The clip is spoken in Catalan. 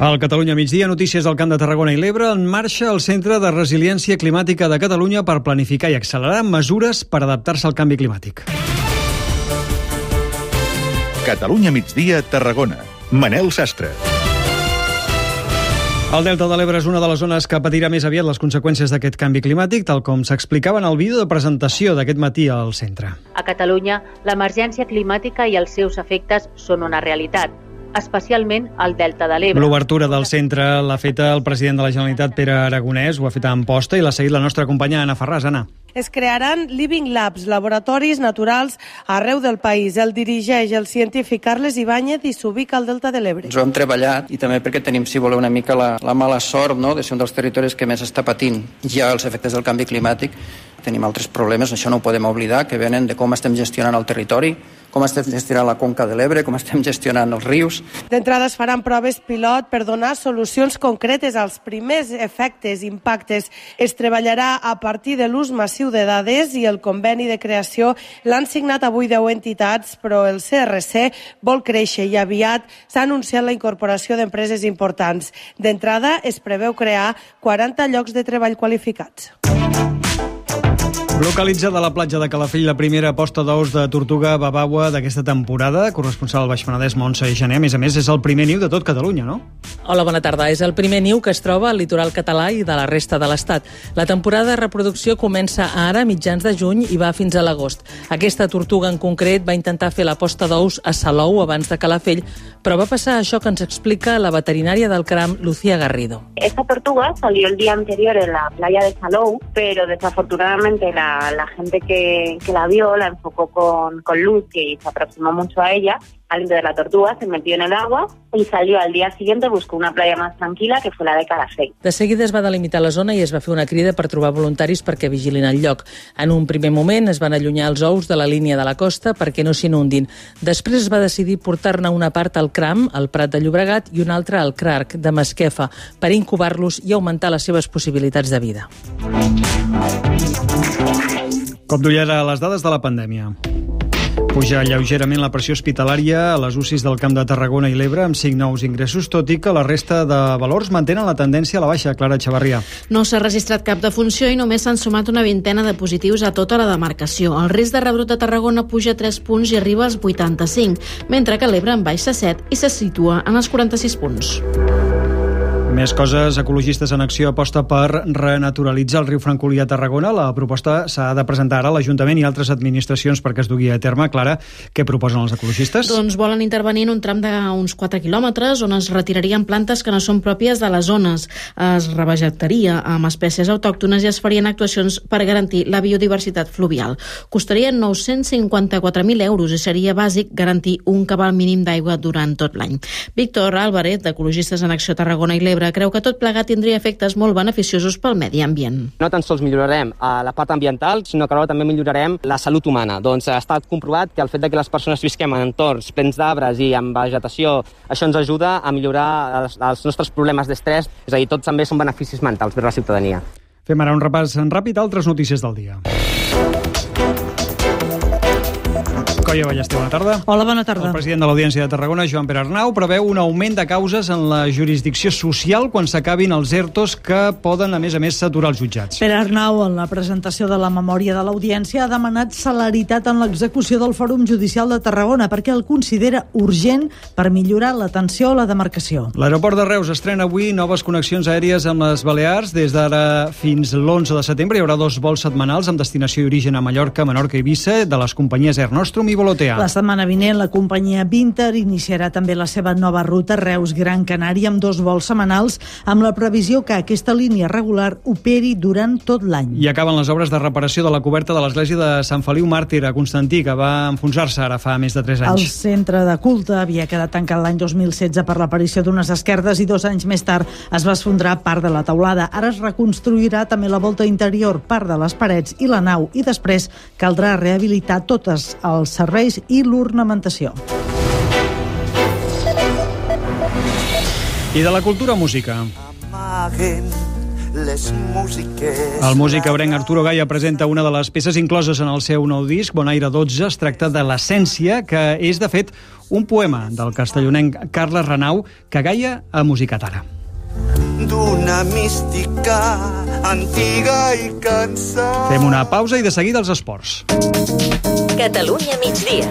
Al Catalunya migdia, notícies del Camp de Tarragona i l'Ebre, en marxa el Centre de Resiliència Climàtica de Catalunya per planificar i accelerar mesures per adaptar-se al canvi climàtic. Catalunya migdia, Tarragona. Manel Sastre. El Delta de l'Ebre és una de les zones que patirà més aviat les conseqüències d'aquest canvi climàtic, tal com s'explicava en el vídeo de presentació d'aquest matí al centre. A Catalunya, l'emergència climàtica i els seus efectes són una realitat especialment al Delta de l'Ebre. L'obertura del centre l'ha feta el president de la Generalitat, Pere Aragonès, ho ha fet a Amposta i l'ha seguit la nostra companya Anna Ferraz. Anna. Es crearan Living Labs, laboratoris naturals arreu del país. El dirigeix el científic Carles Ibáñez i s'ubica al Delta de l'Ebre. Ens ho hem treballat i també perquè tenim, si voleu, una mica la, la mala sort no? de ser un dels territoris que més està patint ja els efectes del canvi climàtic. Tenim altres problemes, això no ho podem oblidar, que venen de com estem gestionant el territori, com estem gestionant la conca de l'Ebre, com estem gestionant els rius. D'entrada es faran proves pilot per donar solucions concretes als primers efectes, impactes. Es treballarà a partir de l'ús massiu de dades i el conveni de creació l'han signat avui 10 entitats, però el CRC vol créixer i aviat s'ha anunciat la incorporació d'empreses importants. D'entrada es preveu crear 40 llocs de treball qualificats. Localitzada a la platja de Calafell la primera posta d'ous de tortuga babaua d'aquesta temporada, corresponsal al Baix Penedès, Montse i Gené. A més a més, és el primer niu de tot Catalunya, no? Hola, bona tarda. És el primer niu que es troba al litoral català i de la resta de l'Estat. La temporada de reproducció comença ara, mitjans de juny, i va fins a l'agost. Aquesta tortuga en concret va intentar fer la posta d'ous a Salou abans de Calafell, però va passar això que ens explica la veterinària del CRAM, Lucía Garrido. Esta tortuga salió el día anterior en la playa de Salou, pero desafortunadamente la la, gente que, que, la vio la enfocó con, con luz y se aproximó mucho a ella al de la tortuga, se metió en el agua y salió al día siguiente, buscó una playa más tranquila, que fue la de Calafell. De seguida es va delimitar la zona i es va fer una crida per trobar voluntaris perquè vigilin el lloc. En un primer moment es van allunyar els ous de la línia de la costa perquè no s'inundin. Després es va decidir portar-ne una part al CRAM, al Prat de Llobregat, i una altra al CRARC, de Masquefa, per incubar-los i augmentar les seves possibilitats de vida. Com duia ara les dades de la pandèmia. Puja lleugerament la pressió hospitalària a les UCIs del Camp de Tarragona i l'Ebre amb 5 nous ingressos, tot i que la resta de valors mantenen la tendència a la baixa. Clara Xavarria. No s'ha registrat cap defunció i només s'han sumat una vintena de positius a tota la demarcació. El risc de rebrot a Tarragona puja 3 punts i arriba als 85, mentre que l'Ebre en baixa 7 i se situa en els 46 punts. Més coses, Ecologistes en Acció aposta per renaturalitzar el riu Francolí a Tarragona. La proposta s'ha de presentar ara a l'Ajuntament i altres administracions perquè es dugui a terme. Clara, què proposen els ecologistes? Doncs volen intervenir en un tram d'uns 4 quilòmetres on es retirarien plantes que no són pròpies de les zones. Es revegetaria amb espècies autòctones i es farien actuacions per garantir la biodiversitat fluvial. Costarien 954.000 euros i seria bàsic garantir un cabal mínim d'aigua durant tot l'any. Víctor Álvarez, d'Ecologistes en Acció Tarragona i l'Ebre, Creu que tot plegat tindria efectes molt beneficiosos pel medi ambient. No tan sols millorarem eh, la part ambiental, sinó que alhora també millorarem la salut humana. Doncs ha estat comprovat que el fet de que les persones visquem en entorns plens d'arbres i amb vegetació, això ens ajuda a millorar els, els nostres problemes d'estrès, és a dir, tots també són beneficis mentals per a la ciutadania. Fem ara un repàs en ràpid a altres notícies del dia. Coia Ballester, bona tarda. Hola, bona tarda. El president de l'Audiència de Tarragona, Joan Pere Arnau, preveu un augment de causes en la jurisdicció social quan s'acabin els ERTOs que poden, a més a més, saturar els jutjats. Pere Arnau, en la presentació de la memòria de l'Audiència, ha demanat celeritat en l'execució del Fòrum Judicial de Tarragona perquè el considera urgent per millorar l'atenció a la demarcació. L'aeroport de Reus estrena avui noves connexions aèries amb les Balears. Des d'ara fins l'11 de setembre hi haurà dos vols setmanals amb destinació i origen a Mallorca, Menorca i Eivissa de les companyies Air Nostrum i Volotea. La setmana vinent, la companyia Vinter iniciarà també la seva nova ruta Reus-Gran Canària amb dos vols setmanals, amb la previsió que aquesta línia regular operi durant tot l'any. I acaben les obres de reparació de la coberta de l'església de Sant Feliu Màrtir a Constantí, que va enfonsar-se ara fa més de 3 anys. El centre de culte havia quedat tancat l'any 2016 per l'aparició d'unes esquerdes i dos anys més tard es va esfondrar part de la teulada. Ara es reconstruirà també la volta interior, part de les parets i la nau, i després caldrà rehabilitar tots els serveis i l'ornamentació. I de la cultura música. les músiques... El músic abrenc Arturo Gaia presenta una de les peces incloses en el seu nou disc, Bonaire 12. Es tracta de l'essència, que és, de fet, un poema del castellonenc Carles Renau, que Gaia ha musicat ara d'una mística antiga i cansada. Fem una pausa i de seguida els esports. Catalunya migdia